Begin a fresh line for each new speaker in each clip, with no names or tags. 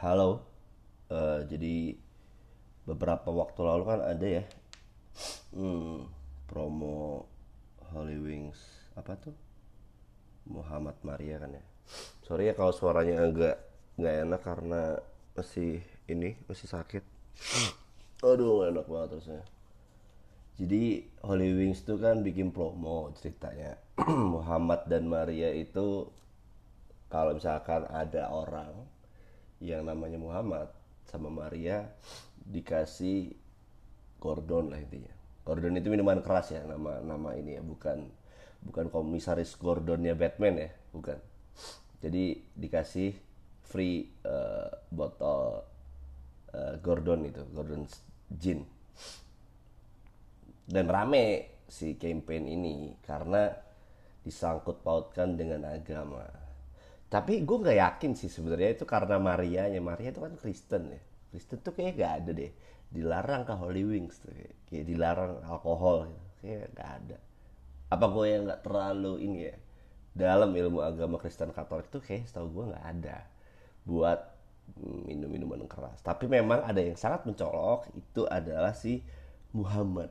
Halo. Eh, jadi beberapa waktu lalu kan ada ya hmm, promo Holy Wings apa tuh Muhammad Maria kan ya. Sorry ya kalau suaranya agak nggak enak karena masih ini masih sakit. Aduh, enak banget terusnya. Jadi Holy Wings tuh kan bikin promo ceritanya. Muhammad dan Maria itu kalau misalkan ada orang yang namanya Muhammad sama Maria dikasih Gordon lah intinya. Gordon itu minuman keras ya nama nama ini ya, bukan bukan komisaris Gordonnya Batman ya, bukan. Jadi dikasih free eh, botol eh, Gordon itu, Gordon Gin. Dan rame si campaign ini karena disangkut pautkan dengan agama. Tapi gue nggak yakin sih sebenarnya itu karena Marianya. Maria itu kan Kristen ya. Kristen tuh kayak gak ada deh. Dilarang ke Holy Wings tuh. Kayak, kayak dilarang alkohol gitu. Kayak gak ada. Apa gue yang nggak terlalu ini ya. Dalam ilmu agama Kristen Katolik tuh kayak setahu gue nggak ada. Buat minum minuman keras. Tapi memang ada yang sangat mencolok. Itu adalah si Muhammad.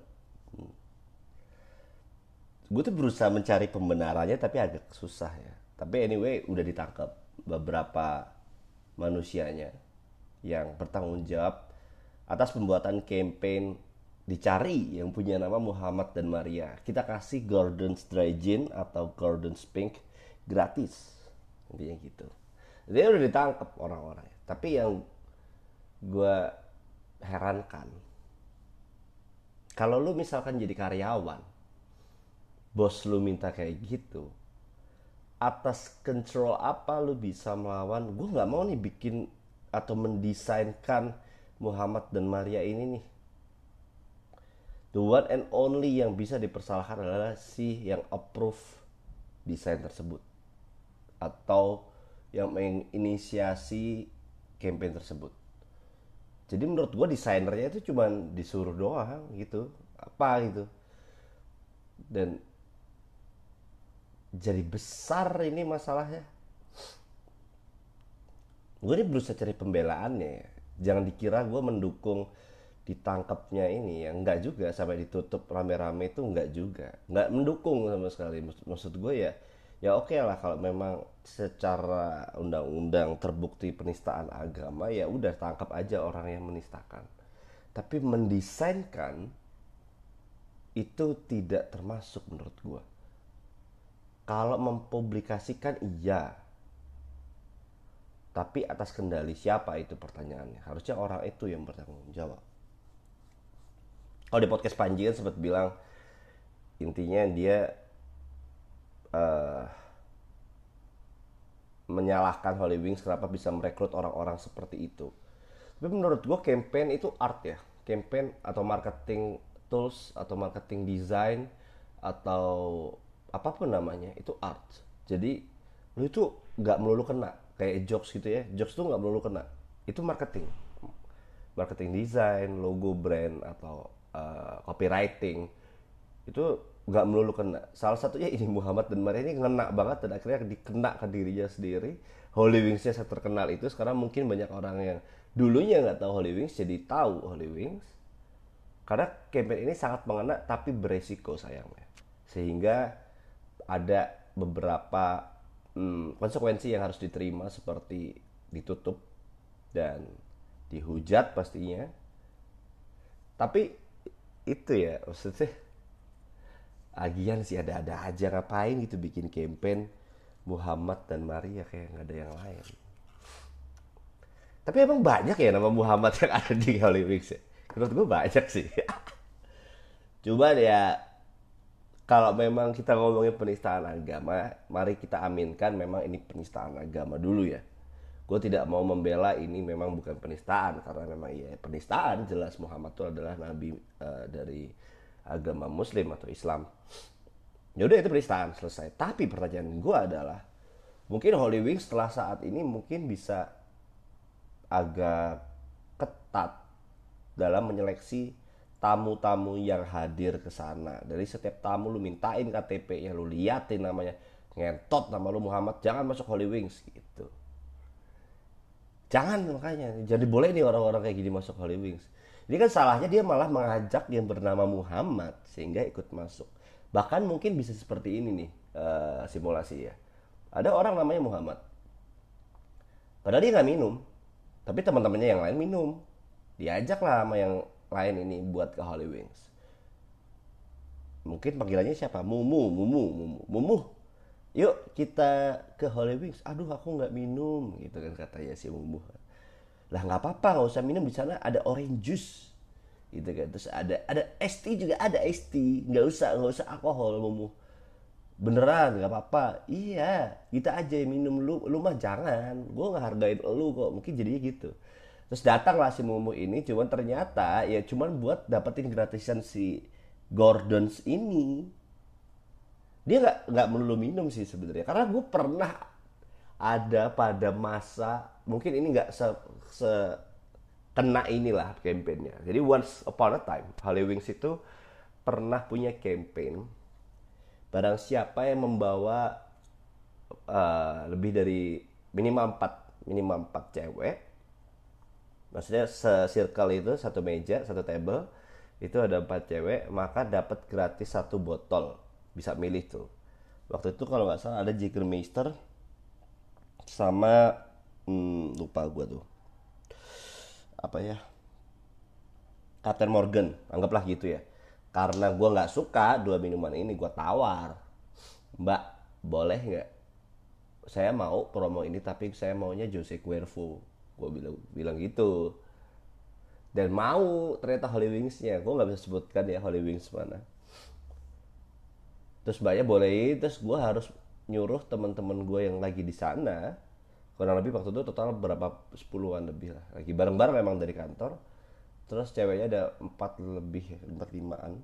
Gue tuh berusaha mencari pembenarannya tapi agak susah ya tapi anyway udah ditangkap beberapa manusianya yang bertanggung jawab atas pembuatan campaign dicari yang punya nama Muhammad dan Maria. Kita kasih Gordon's Dry Gin atau Gordon's Pink gratis. Intinya gitu. Dia udah ditangkap orang-orang. Tapi yang gue herankan, kalau lu misalkan jadi karyawan, bos lu minta kayak gitu, atas control apa lu bisa melawan? Gue nggak mau nih bikin atau mendesainkan Muhammad dan Maria ini nih. The one and only yang bisa dipersalahkan adalah si yang approve desain tersebut. Atau yang menginisiasi campaign tersebut. Jadi menurut gue desainernya itu cuma disuruh doang gitu. Apa gitu. Dan jadi besar ini masalahnya. Gue ini berusaha cari pembelaannya ya. jangan dikira gue mendukung ditangkapnya ini ya. Nggak juga sampai ditutup rame-rame itu nggak juga. Nggak mendukung sama sekali. Maksud gue ya ya oke okay lah kalau memang secara undang-undang terbukti penistaan agama ya udah tangkap aja orang yang menistakan. Tapi mendesainkan itu tidak termasuk menurut gue kalau mempublikasikan iya. Tapi atas kendali siapa? Itu pertanyaannya. Harusnya orang itu yang bertanggung jawab. Kalau di podcast Panji kan sempat bilang intinya dia uh, menyalahkan Holy Wings kenapa bisa merekrut orang-orang seperti itu. Tapi menurut gue campaign itu art ya. Campaign atau marketing tools atau marketing design atau apa pun namanya itu art. Jadi lu itu nggak melulu kena. Kayak jokes gitu ya. Jokes tuh nggak melulu kena. Itu marketing. Marketing design logo brand atau uh, copywriting. Itu nggak melulu kena. Salah satunya ini Muhammad dan Maria ini ngena banget dan akhirnya dikena ke dirinya sendiri. Holy Wingsnya saya terkenal itu. Sekarang mungkin banyak orang yang dulunya nggak tahu Holy Wings jadi tahu Holy Wings. Karena campaign ini sangat mengena tapi beresiko sayangnya. Sehingga ada beberapa hmm, konsekuensi yang harus diterima seperti ditutup dan dihujat pastinya. Tapi itu ya maksudnya agian sih ada-ada aja ngapain gitu bikin campaign Muhammad dan Maria kayak nggak ada yang lain. Tapi emang banyak ya nama Muhammad yang ada di Holy Wings ya. Menurut gue banyak sih. Coba ya kalau memang kita ngomongin penistaan agama, mari kita aminkan memang ini penistaan agama dulu ya. Gue tidak mau membela ini memang bukan penistaan karena memang ya penistaan jelas Muhammad itu adalah nabi uh, dari agama Muslim atau Islam. Ya udah itu penistaan selesai. Tapi pertanyaan gue adalah mungkin Holy Wings setelah saat ini mungkin bisa agak ketat dalam menyeleksi tamu-tamu yang hadir ke sana. Dari setiap tamu lu mintain KTP ya lu liatin namanya. ngentot nama lu Muhammad. Jangan masuk Holy Wings gitu. Jangan makanya. Jadi boleh nih orang-orang kayak gini masuk Holy Wings. Ini kan salahnya dia malah mengajak yang bernama Muhammad sehingga ikut masuk. Bahkan mungkin bisa seperti ini nih uh, simulasi ya. Ada orang namanya Muhammad. Padahal dia nggak minum tapi teman-temannya yang lain minum. Diajak lah sama yang lain ini buat ke Holy Wings. Mungkin panggilannya siapa? Mumu Mumu Mumu. Mumu yuk kita ke Holy Wings. Aduh aku nggak minum gitu kan katanya si Mumu. Lah nggak apa-apa nggak usah minum. Di sana ada orange juice gitu kan. Terus ada ada tea juga ada tea nggak usah nggak usah alkohol Mumu. Beneran nggak apa-apa. Iya kita aja yang minum. Lu lu mah jangan. Gue nggak hargain lu kok. Mungkin jadinya gitu terus datanglah si Mumu ini cuman ternyata ya cuman buat dapetin gratisan si Gordons ini. Dia nggak nggak melulu minum sih sebenarnya karena gue pernah ada pada masa mungkin ini nggak se, se kena inilah kampanyenya jadi once upon a time Holly Wings itu pernah punya campaign barang siapa yang membawa uh, lebih dari minimal 4 minimal 4 cewek maksudnya se-circle itu satu meja satu table itu ada empat cewek maka dapat gratis satu botol. Bisa milih tuh. Waktu itu kalau nggak salah ada Jägermeister sama hmm, lupa gue tuh. Apa ya? Captain Morgan anggaplah gitu ya. Karena gue nggak suka dua minuman ini gue tawar. Mbak boleh nggak? Saya mau promo ini tapi saya maunya Jose Cuervo gue bilang bilang gitu. Dan mau ternyata Holy Wingsnya. Gue nggak bisa sebutkan ya Holy Wings mana. Terus banyak boleh terus gue harus nyuruh teman-teman gue yang lagi di sana kurang lebih waktu itu total berapa sepuluhan lebih lah. Lagi bareng-bareng memang dari kantor. Terus ceweknya ada empat lebih empat limaan.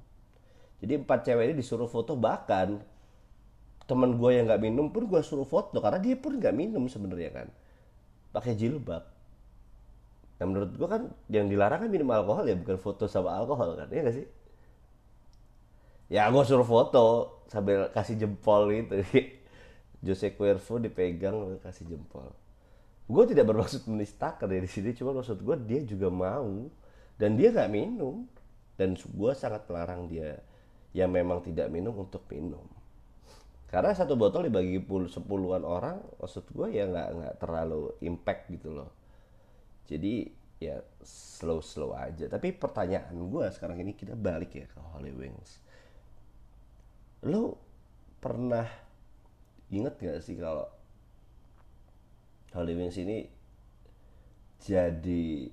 Jadi empat cewek ini disuruh foto bahkan teman gue yang nggak minum pun gue suruh foto karena dia pun nggak minum sebenarnya kan. Pakai jilbab Nah menurut gue kan yang dilarang kan minum alkohol ya bukan foto sama alkohol kan ya gak sih? Ya gue suruh foto sambil kasih jempol gitu. Jose Cuervo dipegang kasih jempol. Gue tidak bermaksud menistakan dari sini, cuma maksud gue dia juga mau dan dia nggak minum dan gue sangat melarang dia yang memang tidak minum untuk minum. Karena satu botol dibagi sepuluhan orang, maksud gue ya nggak nggak terlalu impact gitu loh jadi ya slow slow aja. Tapi pertanyaan gue sekarang ini kita balik ya ke Holy Wings. Lo pernah inget gak sih kalau Holy Wings ini jadi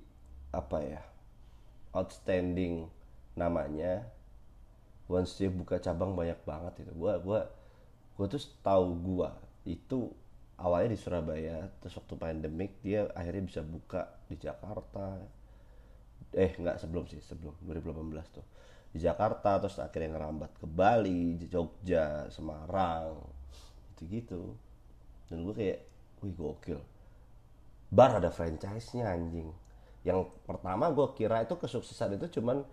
apa ya outstanding namanya once dia buka cabang banyak banget itu gue gua gue tuh tahu gue itu awalnya di Surabaya terus waktu pandemik dia akhirnya bisa buka di Jakarta. Eh nggak sebelum sih sebelum 2018 tuh. Di Jakarta terus akhirnya ngerambat ke Bali Jogja Semarang gitu gitu dan gue kayak wih gokil. Bar ada franchise-nya anjing. Yang pertama gue kira itu kesuksesan itu cuman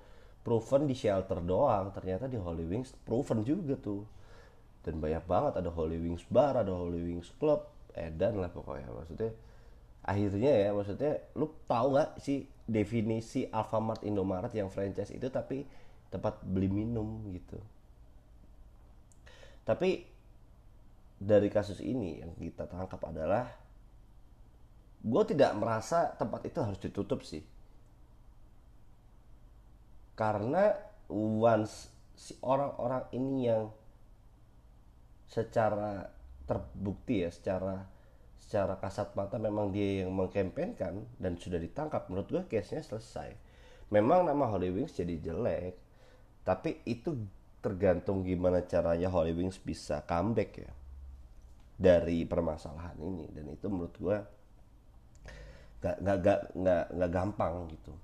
proven di shelter doang. Ternyata di Holy Wings proven juga tuh. Dan banyak banget ada Holy Wings bar ada Holy Wings club edan lah pokoknya. Maksudnya akhirnya ya maksudnya lu tahu nggak sih definisi Alfamart Indomaret yang franchise itu tapi tempat beli minum gitu? Tapi dari kasus ini yang kita tangkap adalah gue tidak merasa tempat itu harus ditutup sih. Karena once si orang-orang ini yang secara terbukti ya secara secara kasat mata memang dia yang mengkampanyekan dan sudah ditangkap. Menurut gue case-nya selesai. Memang nama Holy Wings jadi jelek tapi itu tergantung gimana caranya Holy Wings bisa comeback ya dari permasalahan ini. Dan itu menurut gue gak, gak, gak, gak, gak gampang gitu.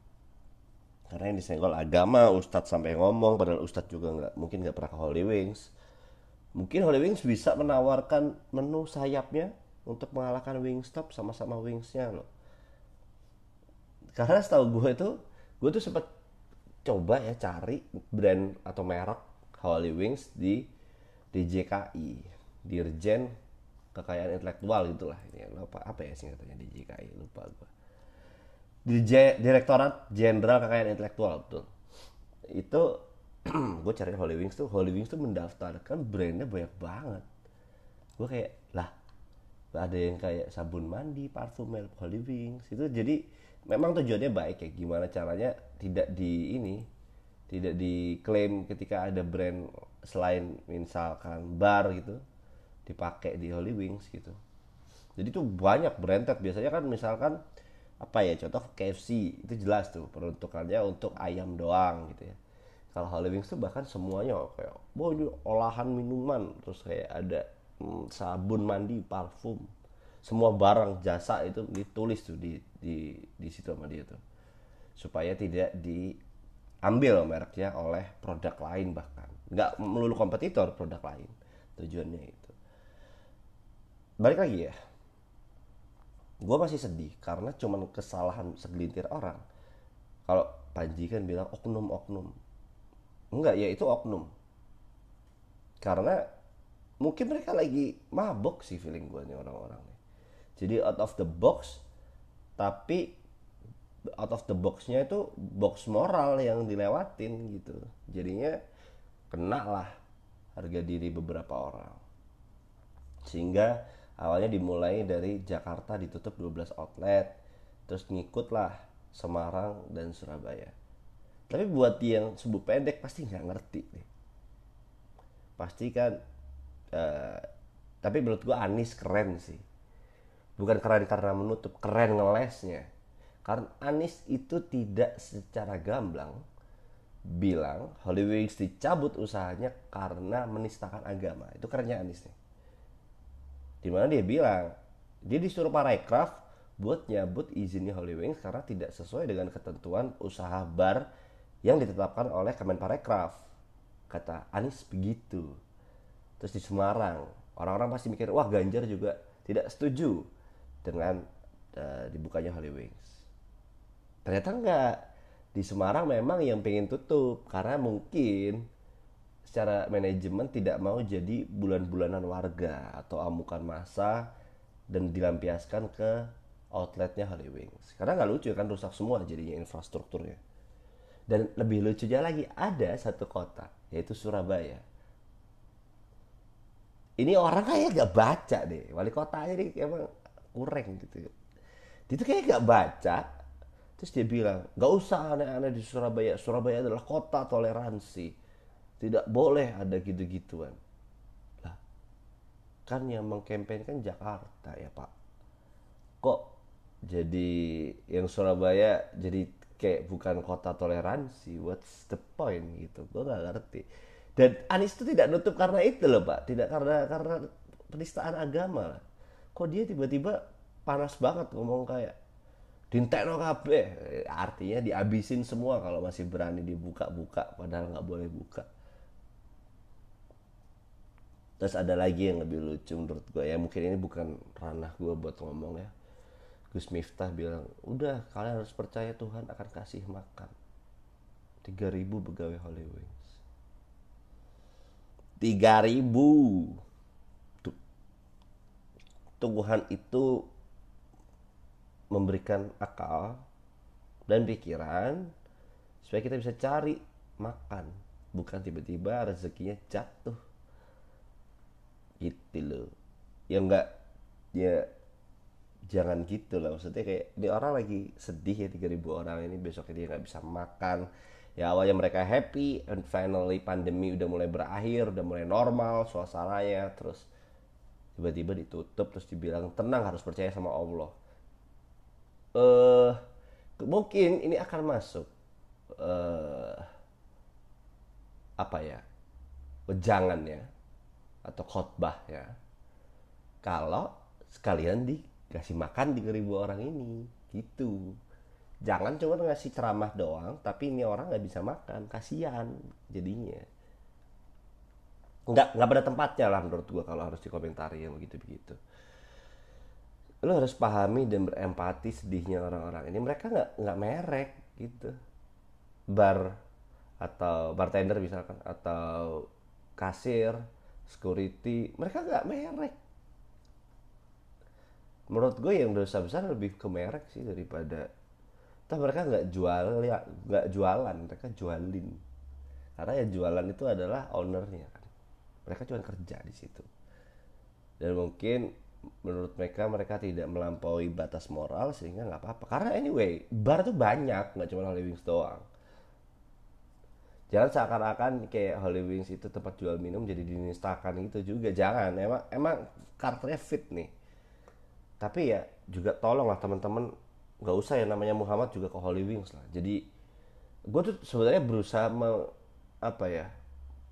Karena yang disenggol agama Ustadz sampai ngomong padahal Ustadz juga nggak mungkin nggak pernah ke Holy Wings. Mungkin Holy Wings bisa menawarkan menu sayapnya untuk mengalahkan Wingstop sama-sama Wingsnya loh. Karena setahu gue itu, gue tuh sempat coba ya cari brand atau merek Holy Wings di di JKI. dirjen kekayaan intelektual gitulah ini apa apa ya singkatannya di JKI lupa gue Direktorat Jenderal Kekayaan Intelektual betul. Itu gue cari Holy Wings tuh. Holy Wings tuh mendaftarkan brandnya banyak banget. Gue kayak ada yang kayak sabun mandi parfum Holy Wings itu jadi memang tujuannya baik ya. Gimana caranya tidak di ini tidak diklaim ketika ada brand selain misalkan bar gitu dipakai di Holy Wings gitu. Jadi tuh banyak branded. Biasanya kan misalkan apa ya contoh KFC itu jelas tuh peruntukannya untuk ayam doang gitu ya. Kalau Holy Wings tuh bahkan semuanya kayak oh ini olahan minuman. Terus kayak ada sabun mandi parfum. Semua barang jasa itu ditulis tuh di di di situ sama dia tuh. Supaya tidak diambil mereknya oleh produk lain bahkan. Nggak melulu kompetitor produk lain. Tujuannya itu. Balik lagi ya. Gue masih sedih karena cuman kesalahan segelintir orang. Kalau Panji kan bilang oknum-oknum enggak ya itu oknum. Karena mungkin mereka lagi mabok sih feeling gue nih orang-orang jadi out of the box tapi out of the boxnya itu box moral yang dilewatin gitu. Jadinya kena lah harga diri beberapa orang. Sehingga awalnya dimulai dari Jakarta ditutup 12 outlet terus ngikut lah Semarang dan Surabaya. Tapi buat yang subuh pendek pasti nggak ngerti nih. Pasti kan uh, tapi menurut gua Anis keren sih. Bukan keren karena menutup keren ngelesnya. Karena Anis itu tidak secara gamblang bilang Wings dicabut usahanya karena menistakan agama. Itu kerennya Anis nih. Di mana dia bilang dia disuruh parekraf buat nyabut izinnya Wings karena tidak sesuai dengan ketentuan usaha bar yang ditetapkan oleh Kemenparekraf kata Anis begitu terus di Semarang orang-orang pasti mikir wah Ganjar juga tidak setuju dengan uh, dibukanya Holy Wings. Ternyata enggak. Di Semarang memang yang pengen tutup karena mungkin secara manajemen tidak mau jadi bulan-bulanan warga atau amukan masa dan dilampiaskan ke outletnya Holy Wings. Karena nggak lucu kan rusak semua jadinya infrastrukturnya. Dan lebih lucunya lagi ada satu kota yaitu Surabaya. Ini orang kayak gak baca deh. Wali kotanya nih emang kurang gitu. Dia tuh kayak gak baca. Terus dia bilang gak usah aneh-aneh di Surabaya. Surabaya adalah kota toleransi. Tidak boleh ada gitu-gituan. Lah kan yang mengkampen kan Jakarta ya pak. Kok jadi yang Surabaya jadi kayak bukan kota toleransi? What's the point gitu? Gue gak ngerti dan Anies itu tidak nutup karena itu loh pak. Tidak karena karena penistaan agama. Kok dia tiba-tiba panas banget ngomong kayak dintekno kabeh. Artinya dihabisin semua kalau masih berani dibuka-buka padahal nggak boleh buka. Terus ada lagi yang lebih lucu menurut gue ya. Mungkin ini bukan ranah gue buat ngomong ya. Gus Miftah bilang udah kalian harus percaya Tuhan akan kasih makan. 3000 pegawai Wings 3000 Tuhan itu memberikan akal dan pikiran supaya kita bisa cari makan. Bukan tiba-tiba rezekinya jatuh. Gitu loh. Ya enggak ya jangan gitu lah. Maksudnya kayak ini orang lagi sedih ya 3000 orang ini. Besoknya dia nggak bisa makan ya awalnya mereka happy and finally pandemi udah mulai berakhir udah mulai normal suasananya terus tiba-tiba ditutup terus dibilang tenang harus percaya sama Allah. Eh uh, mungkin ini akan masuk uh, apa ya jangan ya atau khotbah ya kalau sekalian dikasih makan di ribu orang ini gitu jangan cuma ngasih ceramah doang tapi ini orang nggak bisa makan. Kasihan jadinya. Nggak nggak pada tempatnya lah menurut gue kalau harus dikomentari yang begitu begitu lo harus pahami dan berempati sedihnya orang-orang. Ini mereka nggak nggak merek gitu. Bar atau bartender misalkan atau kasir security mereka nggak merek. Menurut gue yang dosa besar lebih ke merek sih daripada Toh mereka nggak jual ya nggak jualan mereka jualin. Karena yang jualan itu adalah ownernya. Kan mereka cuma kerja di situ. Dan mungkin menurut mereka mereka tidak melampaui batas moral sehingga nggak apa-apa. Karena anyway bar tuh banyak nggak cuma Holy Wings doang. Jangan seakan-akan kayak Holy Wings itu tempat jual minum jadi dinistakan itu juga. Jangan emang emang karakternya fit nih. Tapi ya juga tolong lah teman-teman nggak usah ya namanya Muhammad juga ke Holy Wings lah. Jadi gue tuh sebenarnya berusaha me, apa ya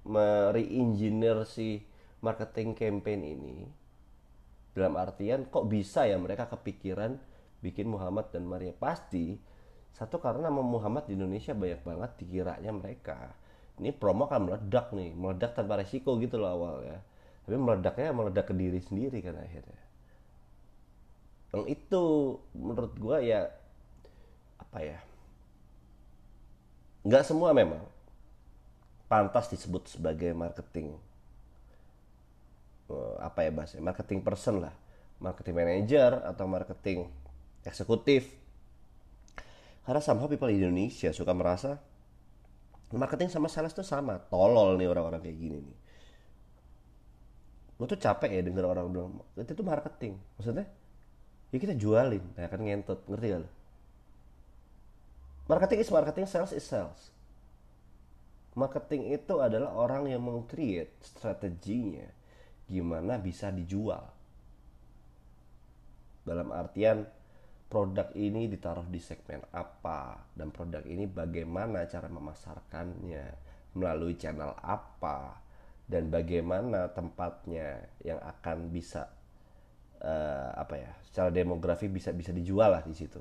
mereengineer si marketing campaign ini dalam artian kok bisa ya mereka kepikiran bikin Muhammad dan Maria? Pasti satu karena nama Muhammad di Indonesia banyak banget dikiranya mereka. Ini promo kan meledak nih meledak tanpa resiko gitu loh awal ya tapi meledaknya meledak ke diri sendiri kan akhirnya yang itu menurut gue ya apa ya nggak semua memang. Pantas disebut sebagai marketing eh, apa ya bahasa marketing person lah. Marketing manager atau marketing eksekutif. Karena somehow people Indonesia suka merasa marketing sama sales tuh sama. Tolol nih orang-orang kayak gini nih. Gue tuh capek ya denger orang bilang itu tuh marketing. Maksudnya ya kita jualin. Nah kan ngentot. Ngerti gak lo marketing is marketing sales is sales. Marketing itu adalah orang yang mengcreate strateginya. Gimana bisa dijual. Dalam artian produk ini ditaruh di segmen apa? Dan produk ini bagaimana cara memasarkannya? Melalui channel apa? Dan bagaimana tempatnya yang akan bisa uh, apa ya secara demografi bisa bisa dijual lah di situ.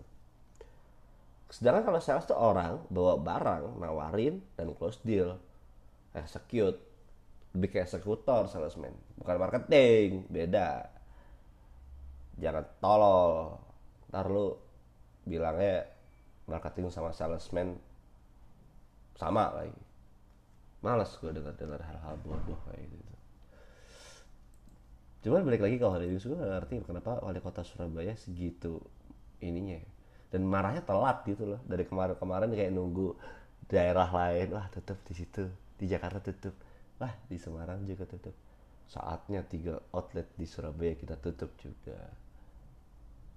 Sedangkan kalau sales tuh orang bawa barang nawarin dan close deal. Execute. Lebih kayak eksekutor salesman. Bukan marketing beda. Jangan tolol. Ntar lu bilangnya marketing sama salesman sama lagi. Males gue dengar dengar hal-hal bodoh kayak gitu cuman balik lagi kalau hari ini gue gak ngerti kenapa wali kota Surabaya segitu ininya ya. dan marahnya telat gitu loh. Dari kemarin-kemarin kayak nunggu daerah lain wah tutup di situ. Di Jakarta tutup. Wah di Semarang juga tutup. Saatnya tiga outlet di Surabaya kita tutup juga.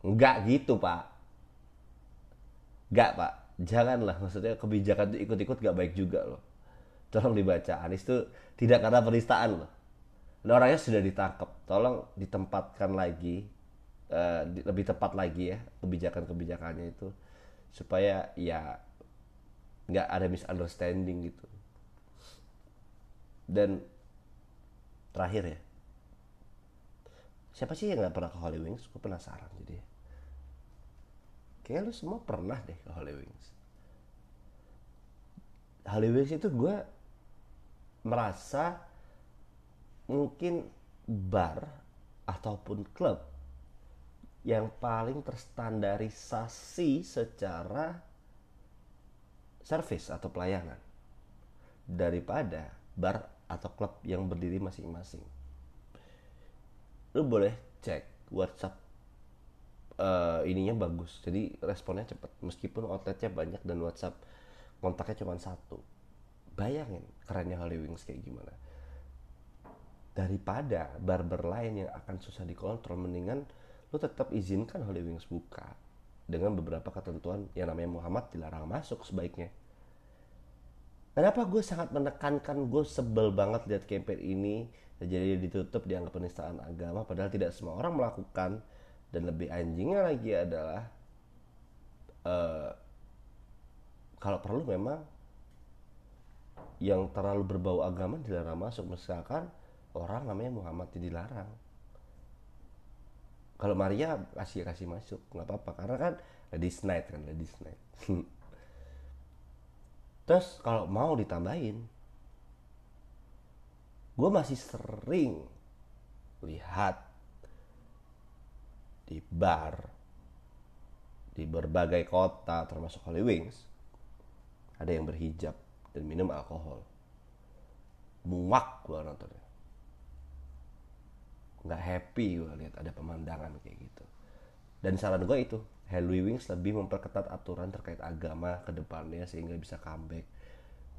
Enggak gitu pak. Enggak pak. Janganlah maksudnya kebijakan itu ikut-ikut gak baik juga loh. Tolong dibaca. Anies itu tidak karena penistaan loh dan orangnya sudah ditangkap. Tolong ditempatkan lagi uh, lebih tepat lagi ya kebijakan-kebijakannya itu supaya ya nggak ada misunderstanding gitu. Dan terakhir ya siapa sih yang nggak pernah ke Holy Wings? Gue penasaran jadi kayak lu semua pernah deh ke Holy Wings. Holy Wings itu gue merasa mungkin bar ataupun klub yang paling terstandarisasi secara service atau pelayanan daripada bar atau klub yang berdiri masing-masing. Lu boleh cek WhatsApp uh, ininya bagus, jadi responnya cepat meskipun outletnya banyak dan WhatsApp kontaknya cuma satu. Bayangin kerennya Holy Wings kayak gimana daripada barber lain yang akan susah dikontrol mendingan lu tetap izinkan Holy Wings buka dengan beberapa ketentuan yang namanya Muhammad dilarang masuk sebaiknya. Kenapa gue sangat menekankan gue sebel banget lihat campaign ini jadi ditutup dianggap penistaan agama padahal tidak semua orang melakukan. Dan lebih anjingnya lagi adalah uh, kalau perlu memang yang terlalu berbau agama dilarang masuk. Misalkan orang namanya Muhammad dilarang kalau Maria kasih kasih masuk nggak apa-apa. Karena kan ladies night kan ladies night. Terus kalau mau ditambahin gue masih sering lihat di bar di berbagai kota termasuk Holy Wings ada yang berhijab dan minum alkohol. Muak gue nontonnya nggak happy gue lihat ada pemandangan kayak gitu. Dan saran gue itu Holy Wings lebih memperketat aturan terkait agama ke depannya sehingga bisa comeback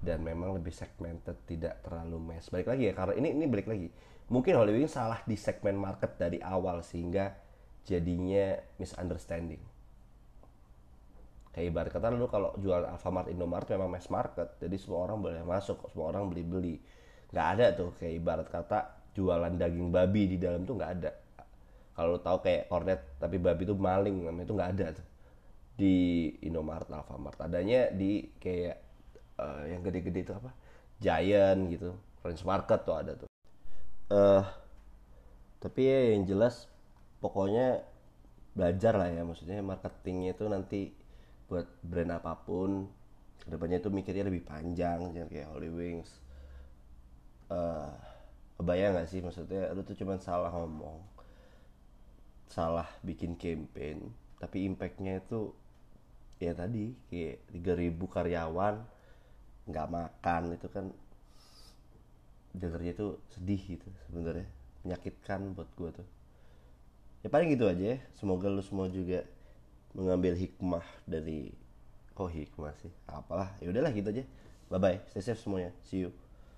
dan memang lebih segmented tidak terlalu mass. Balik lagi ya karena ini ini balik lagi. Mungkin Wings salah di segmen market dari awal sehingga jadinya misunderstanding. Kayak ibarat kata lu kalau jual Alfamart Indomart memang mass market jadi semua orang boleh masuk semua orang beli beli nggak ada tuh kayak ibarat kata jualan daging babi di dalam tuh nggak ada. Kalau tahu kayak kornet tapi babi itu maling namanya itu nggak ada tuh. Di Indomart Alfamart. Adanya di kayak uh, yang gede-gede itu apa? Giant gitu. French Market tuh ada tuh. Uh, tapi ya yang jelas pokoknya belajar lah ya. Maksudnya marketingnya itu nanti buat brand apa pun ke depannya itu mikirnya lebih panjang. Jangan kayak Holy Wings. Uh, kebayang gak sih? Maksudnya lu tuh cuma salah ngomong salah bikin campaign tapi impactnya itu ya tadi kayak 3000 karyawan nggak makan itu kan dengernya tuh sedih gitu sebenarnya. Menyakitkan buat gue tuh. Ya paling gitu aja ya. Semoga lu semua juga mengambil hikmah dari kok hikmah sih? Apalah ya udahlah gitu aja. Bye bye stay safe semuanya. See you